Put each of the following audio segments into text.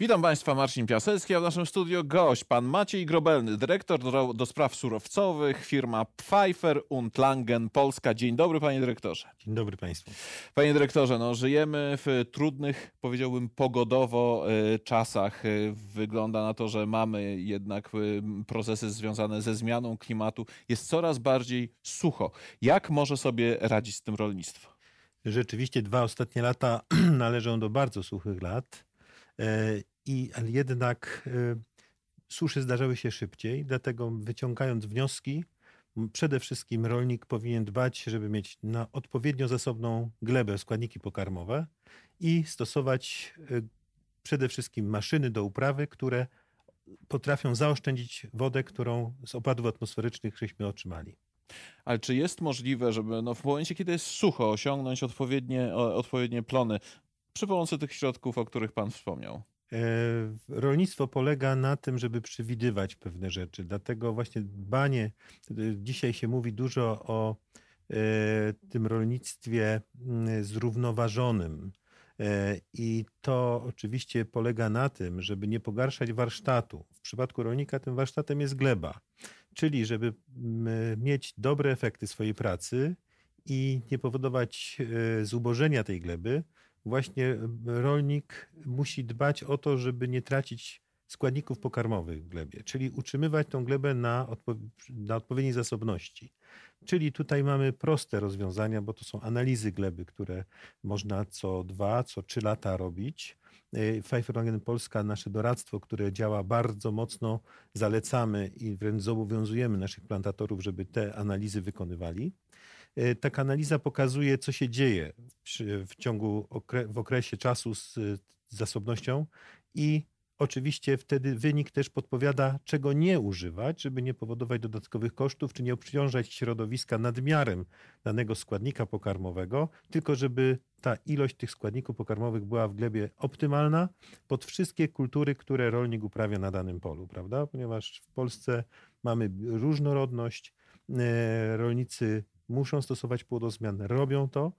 Witam Państwa, Marcin Piasecki, a w naszym studio gość, pan Maciej Grobelny, dyrektor do, do spraw surowcowych, firma Pfeiffer und Langen Polska. Dzień dobry, panie dyrektorze. Dzień dobry Państwu. Panie dyrektorze, no, żyjemy w trudnych, powiedziałbym pogodowo y, czasach. Y, Wygląda na to, że mamy jednak y, procesy związane ze zmianą klimatu. Jest coraz bardziej sucho. Jak może sobie radzić z tym rolnictwo? Rzeczywiście dwa ostatnie lata należą do bardzo suchych lat, i, ale jednak e, suszy zdarzały się szybciej, dlatego wyciągając wnioski, przede wszystkim rolnik powinien dbać, żeby mieć na odpowiednio zasobną glebę, składniki pokarmowe i stosować e, przede wszystkim maszyny do uprawy, które potrafią zaoszczędzić wodę, którą z opadów atmosferycznych żeśmy otrzymali. Ale czy jest możliwe, żeby no, w momencie, kiedy jest sucho, osiągnąć odpowiednie, odpowiednie plony przy pomocy tych środków, o których pan wspomniał? E, Rolnictwo polega na tym, żeby przewidywać pewne rzeczy. Dlatego właśnie dbanie, e, dzisiaj się mówi dużo o e, tym rolnictwie mm, zrównoważonym. I to oczywiście polega na tym, żeby nie pogarszać warsztatu. W przypadku rolnika tym warsztatem jest gleba, czyli żeby mm, mieć dobre efekty swojej pracy i nie powodować zubożenia tej gleby, właśnie rolnik musi dbać o to, żeby nie tracić składników pokarmowych w glebie, czyli utrzymywać tą glebę na, odpo na odpowiedniej zasobności. Czyli tutaj mamy proste rozwiązania, bo to są analizy gleby, które można co dwa, co trzy lata robić. Y, Pfeiffer Polska, nasze doradztwo, które działa bardzo mocno, zalecamy i wręcz zobowiązujemy naszych plantatorów, żeby te analizy wykonywali. Y, Taka analiza pokazuje, co się dzieje w ciągu okre, w okresie czasu z, z zasobnością i oczywiście wtedy wynik też podpowiada, czego nie używać, żeby nie powodować dodatkowych kosztów, czy nie obciążać środowiska nadmiarem danego składnika pokarmowego, tylko żeby ta ilość tych składników pokarmowych była w glebie optymalna pod wszystkie kultury, które rolnik uprawia na danym polu, prawda? Ponieważ w Polsce mamy różnorodność, e, rolnicy muszą stosować płodozmian, robią to.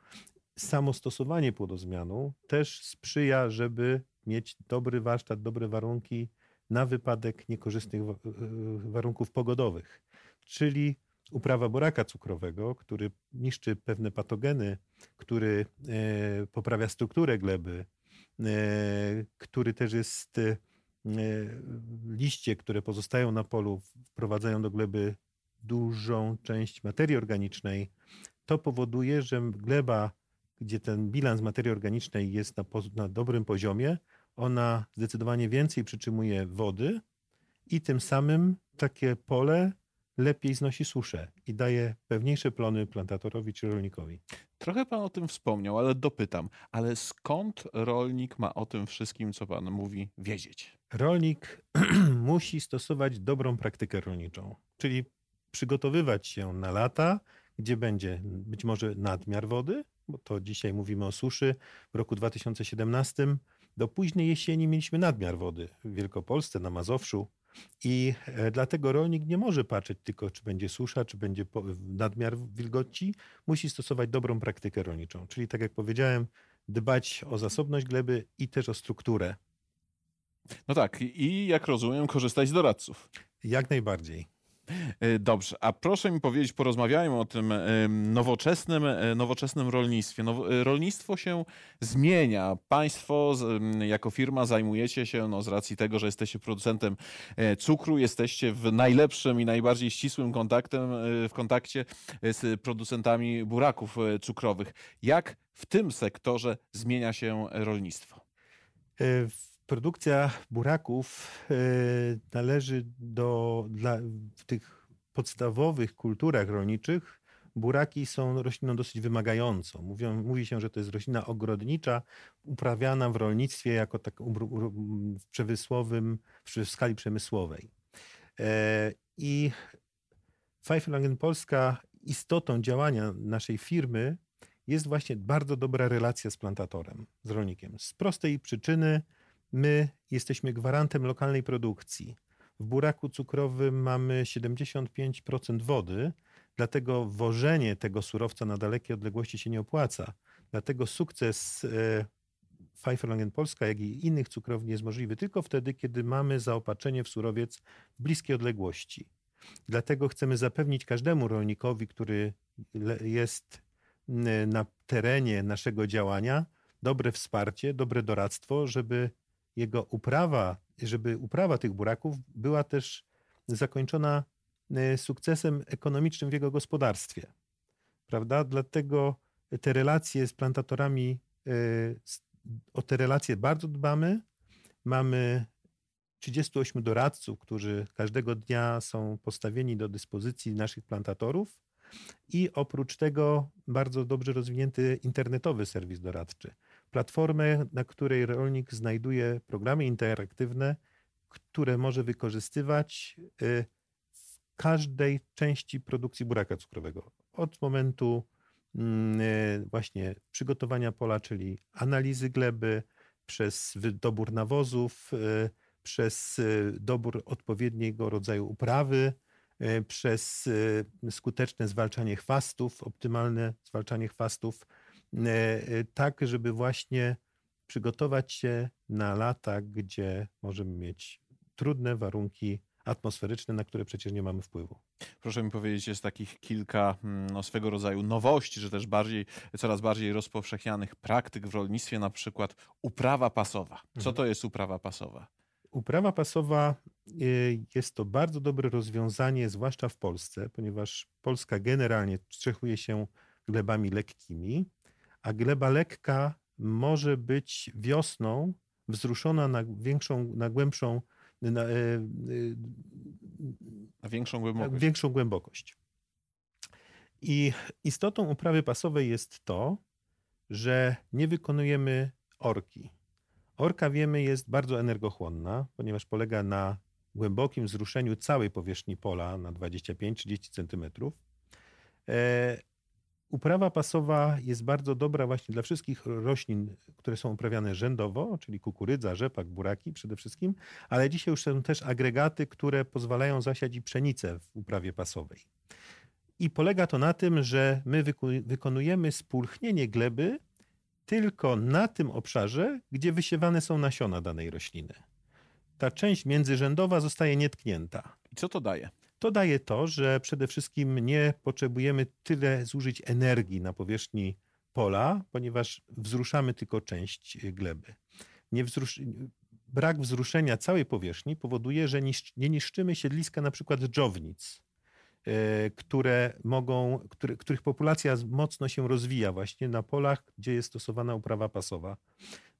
Samo stosowanie płodozmianu też sprzyja, żeby mieć dobry warsztat, dobre warunki na wypadek niekorzystnych wa- e, warunków pogodowych. Czyli uprawa boraka cukrowego, który niszczy pewne patogeny, który e, poprawia strukturę gleby, e, który też jest e, liście, które pozostają na polu, wprowadzają do gleby dużą część materii organicznej, to powoduje, że gleba, gdzie ten bilans materii organicznej jest na, na dobrym poziomie, ona zdecydowanie więcej przytrzymuje wody i tym samym takie pole lepiej znosi suszę i daje pewniejsze plony plantatorowi czy rolnikowi. Trochę pan o tym wspomniał, ale dopytam. Ale skąd rolnik ma o tym wszystkim, co pan mówi, wiedzieć? Rolnik musi stosować dobrą praktykę rolniczą, czyli przygotowywać się na lata, gdzie będzie być może nadmiar wody, bo to dzisiaj mówimy o suszy. W roku 2017 do późnej jesieni mieliśmy nadmiar wody w Wielkopolsce, na Mazowszu. I e, dlatego rolnik nie może patrzeć tylko, czy będzie susza, czy będzie nadmiar wilgoci. Musi stosować dobrą praktykę rolniczą. Czyli, tak jak powiedziałem, dbać o zasobność gleby i też o strukturę. No tak, i jak rozumiem, korzystać z doradców. Jak najbardziej. E, Dobrze, a proszę mi powiedzieć, porozmawiajmy o tym em, nowoczesnym, e, nowoczesnym rolnictwie. E, rolnictwo się zmienia. Państwo jako firma zajmujecie się, no, z racji tego, że jesteście producentem e, cukru, jesteście w najlepszym i najbardziej ścisłym kontaktem, e, w kontakcie e, z producentami buraków e, cukrowych. Jak w tym sektorze zmienia się rolnictwo? E, w- Produkcja buraków e, należy do, dla, w tych podstawowych kulturach rolniczych, buraki są rośliną dosyć wymagającą. Mówią, mówi się, że to jest roślina ogrodnicza, uprawiana w rolnictwie jako tak w przemysłowym, w skali przemysłowej. E, I Pfeiffer Polska istotą działania naszej firmy jest właśnie bardzo dobra relacja z plantatorem, z rolnikiem. Z prostej przyczyny my jesteśmy gwarantem lokalnej produkcji. W buraku cukrowym mamy 75% wody, dlatego wożenie tego surowca na dalekie odległości się nie opłaca. Dlatego sukces e, Pfeifferlangen Polska, jak i innych cukrowni jest możliwy tylko wtedy, kiedy mamy zaopatrzenie w surowiec w bliskiej odległości. Dlatego chcemy zapewnić każdemu rolnikowi, który jest na terenie naszego działania, dobre wsparcie, dobre doradztwo, żeby jego uprawa, żeby uprawa tych buraków była też zakończona sukcesem ekonomicznym w jego gospodarstwie. Prawda? Dlatego te relacje z plantatorami, o te relacje bardzo dbamy. Mamy 38 doradców, którzy każdego dnia są postawieni do dyspozycji naszych plantatorów. I oprócz tego bardzo dobrze rozwinięty internetowy serwis doradczy. Platformę, na której rolnik znajduje programy interaktywne, które może wykorzystywać y, w każdej części produkcji buraka cukrowego. Od momentu mm, y, właśnie przygotowania pola, czyli analizy gleby, przez dobór nawozów, y, przez dobór odpowiedniego rodzaju uprawy, przez skuteczne zwalczanie chwastów, optymalne zwalczanie chwastów, tak żeby właśnie przygotować się na lata, gdzie możemy mieć trudne warunki atmosferyczne, na które przecież nie mamy wpływu. Proszę mi powiedzieć, jest takich kilka mm, no, swego rodzaju nowości, czy też bardziej, coraz bardziej rozpowszechnianych praktyk w rolnictwie, na przykład uprawa pasowa. Co mhm. to jest uprawa pasowa? Uprawa pasowa y, jest to bardzo dobre rozwiązanie, zwłaszcza w Polsce, ponieważ Polska generalnie cechuje się glebami lekkimi, a gleba lekka może być wiosną wzruszona na większą, na głębszą, na, e, e, na większą głębokość. większą głębokość. I istotą uprawy pasowej jest to, że nie wykonujemy orki. Orka, wiemy, jest bardzo energochłonna, ponieważ polega na głębokim wzruszeniu całej powierzchni pola na 25-30 cm. Uprawa pasowa jest bardzo dobra właśnie dla wszystkich roślin, które są uprawiane rzędowo, czyli kukurydza, rzepak, buraki przede wszystkim, ale dzisiaj już są też agregaty, które pozwalają zasiać i pszenicę w uprawie pasowej. I polega to na tym, że my wykonujemy spulchnienie gleby tylko na tym obszarze, gdzie wysiewane są nasiona danej rośliny. Ta część międzyrzędowa zostaje nietknięta. I co to daje? To daje to, że przede wszystkim nie potrzebujemy tyle zużyć energii na powierzchni pola, ponieważ wzruszamy tylko część gleby. Nie wzrusz... Brak wzruszenia całej powierzchni powoduje, że nie niszczymy siedliska na przykład dżownic E, które mogą, który, których populacja mocno się rozwija właśnie na polach, gdzie jest stosowana uprawa pasowa.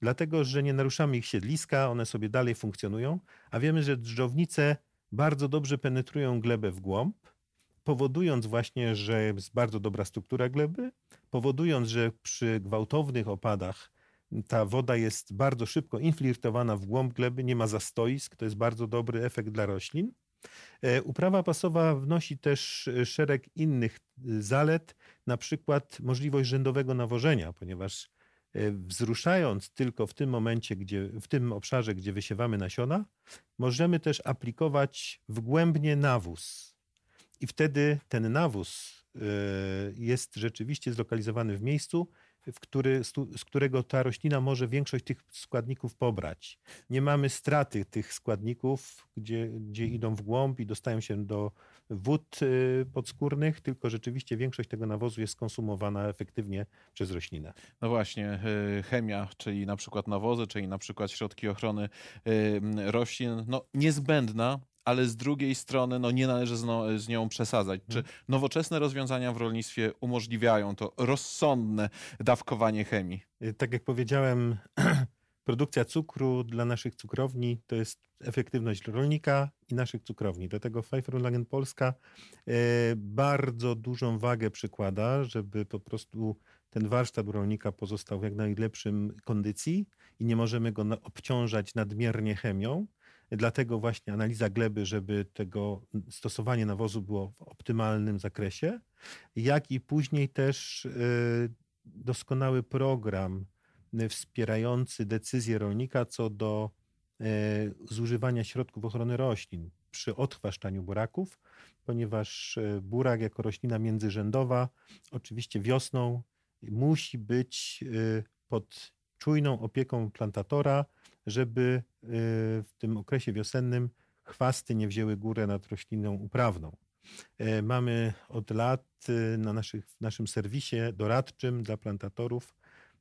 Dlatego, że nie naruszamy ich siedliska, one sobie dalej funkcjonują, a wiemy, że drżownice bardzo dobrze penetrują glebę w głąb, powodując właśnie, że jest bardzo dobra struktura gleby, powodując, że przy gwałtownych opadach ta woda jest bardzo szybko infiltrowana w głąb gleby, nie ma zastoisk, to jest bardzo dobry efekt dla roślin. E, uprawa pasowa wnosi też e, szereg innych e, zalet, na przykład możliwość rzędowego nawożenia, ponieważ wzruszając tylko w tym momencie, gdzie, w tym obszarze, gdzie wysiewamy nasiona, możemy też aplikować wgłębnie nawóz. I wtedy ten nawóz jest rzeczywiście zlokalizowany w miejscu, w który, z którego ta roślina może większość tych składników pobrać. Nie mamy straty tych składników, gdzie, gdzie idą w głąb i dostają się do wód y, podskórnych, tylko rzeczywiście większość tego nawozu jest konsumowana efektywnie przez roślinę. No właśnie, y, chemia, czyli na przykład nawozy, czyli na przykład środki ochrony y, roślin, no niezbędna ale z drugiej strony no, nie należy z, no, z nią przesadzać. Czy mhm. nowoczesne rozwiązania w rolnictwie umożliwiają to rozsądne dawkowanie chemii? Tak jak powiedziałem, produkcja cukru dla naszych cukrowni to jest efektywność rolnika i naszych cukrowni. Dlatego Pfeifferlagen Polska y, bardzo dużą wagę przykłada, żeby po prostu ten warsztat rolnika pozostał w jak najlepszym kondycji i nie możemy go obciążać nadmiernie chemią. Dlatego właśnie analiza gleby, żeby tego stosowanie nawozu było w optymalnym zakresie, jak i później też y, doskonały program wspierający decyzję rolnika co do y, zużywania środków ochrony roślin przy odchwaszczaniu buraków, ponieważ y, burak jako roślina międzyrzędowa oczywiście wiosną musi być pod czujną opieką plantatora, żeby w tym okresie wiosennym chwasty nie wzięły górę nad rośliną uprawną. E, mamy od lat na naszych, w naszym serwisie doradczym dla plantatorów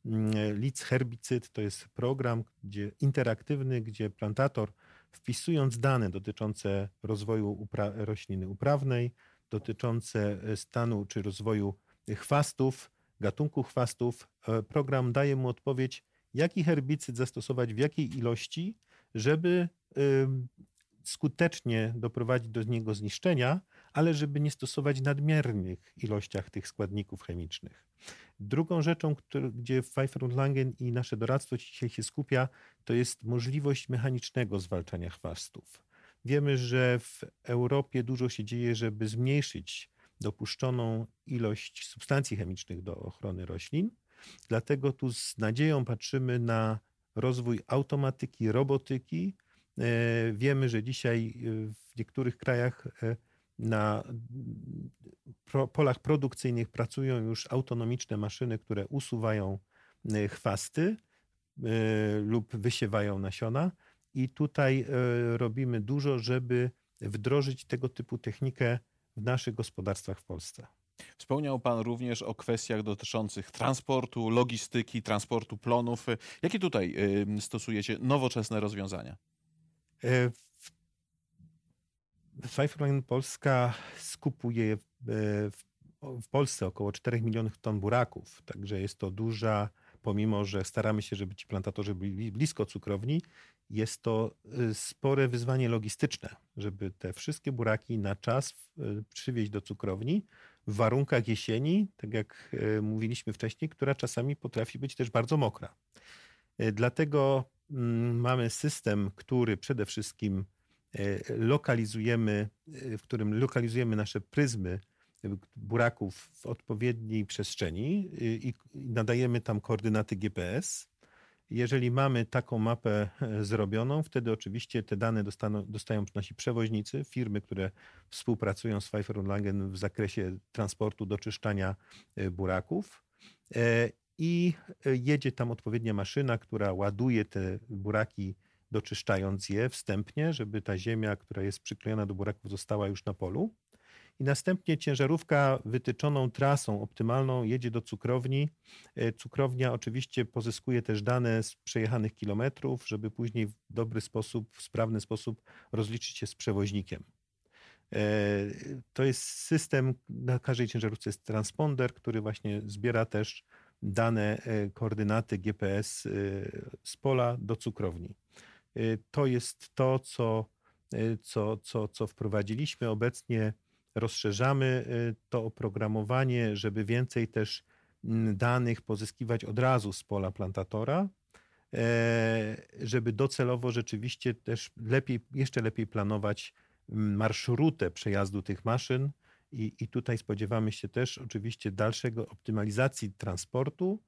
mm, Lic Herbicyd to jest program gdzie, interaktywny, gdzie plantator wpisując dane dotyczące rozwoju upra- rośliny uprawnej, dotyczące e, stanu czy rozwoju chwastów, gatunku chwastów, e, program daje mu odpowiedź, jaki herbicyd zastosować w jakiej ilości, żeby skutecznie doprowadzić do niego zniszczenia, ale żeby nie stosować nadmiernych ilościach tych składników chemicznych. Drugą rzeczą, który, gdzie Pfeiffer und Langen i nasze doradztwo dzisiaj się skupia, to jest możliwość mechanicznego zwalczania chwastów. Wiemy, że w Europie dużo się dzieje, żeby zmniejszyć dopuszczoną ilość substancji chemicznych do ochrony roślin. Dlatego tu z nadzieją patrzymy na rozwój automatyki, robotyki. E, wiemy, że dzisiaj e, w niektórych krajach e, na polach produkcyjnych pracują już autonomiczne maszyny, które usuwają chwasty lub wysiewają nasiona. I tutaj robimy dużo, żeby wdrożyć tego typu technikę w naszych gospodarstwach w Polsce. Wspomniał Pan również o kwestiach dotyczących transportu, logistyki, transportu plonów. Jakie tutaj stosujecie nowoczesne rozwiązania? E, Pfeifferman Polska skupuje e, w Polsce około 4 milionów ton buraków, także jest to duża, pomimo że staramy się, żeby ci plantatorzy byli blisko cukrowni, jest to y, spore wyzwanie logistyczne, żeby te wszystkie buraki na czas y, przywieźć do cukrowni w warunkach jesieni, tak jak mówiliśmy wcześniej, która czasami potrafi być też bardzo mokra. Dlatego mm, mamy system, który przede wszystkim lokalizujemy, w którym lokalizujemy nasze pryzmy buraków w odpowiedniej przestrzeni i nadajemy tam koordynaty GPS jeżeli mamy taką mapę e, zrobioną, wtedy oczywiście te dane dostaną, dostają nasi przewoźnicy, firmy, które współpracują z Pfeiffer Langen w zakresie transportu, doczyszczania e, buraków. E, I jedzie tam odpowiednia maszyna, która ładuje te buraki, doczyszczając je wstępnie, żeby ta ziemia, która jest przyklejona do buraków, została już na polu i następnie ciężarówka wytyczoną trasą optymalną jedzie do cukrowni. E, cukrownia oczywiście pozyskuje też dane z przejechanych kilometrów, żeby później w dobry sposób, w sprawny sposób rozliczyć się z przewoźnikiem. E, to jest system, na każdej ciężarówce jest transponder, który właśnie zbiera też dane, e, koordynaty GPS z pola do cukrowni. To jest to, co, co, co, co wprowadziliśmy. Obecnie rozszerzamy y, to oprogramowanie, żeby więcej też mm, danych pozyskiwać od razu z pola plantatora, e, żeby docelowo rzeczywiście też lepiej, jeszcze lepiej planować mm, marszrutę przejazdu tych maszyn. I, I tutaj spodziewamy się też oczywiście dalszego optymalizacji transportu.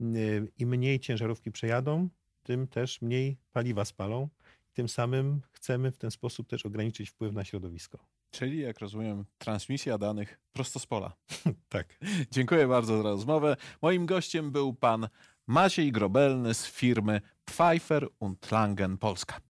Y, Im mniej ciężarówki przejadą, tym też mniej paliwa spalą. Tym samym chcemy w ten sposób też ograniczyć wpływ na środowisko. Czyli, jak rozumiem, transmisja danych prosto z pola. tak. Dziękuję bardzo za rozmowę. Moim gościem był pan Maciej Grobelny z firmy Pfeiffer und Langen Polska.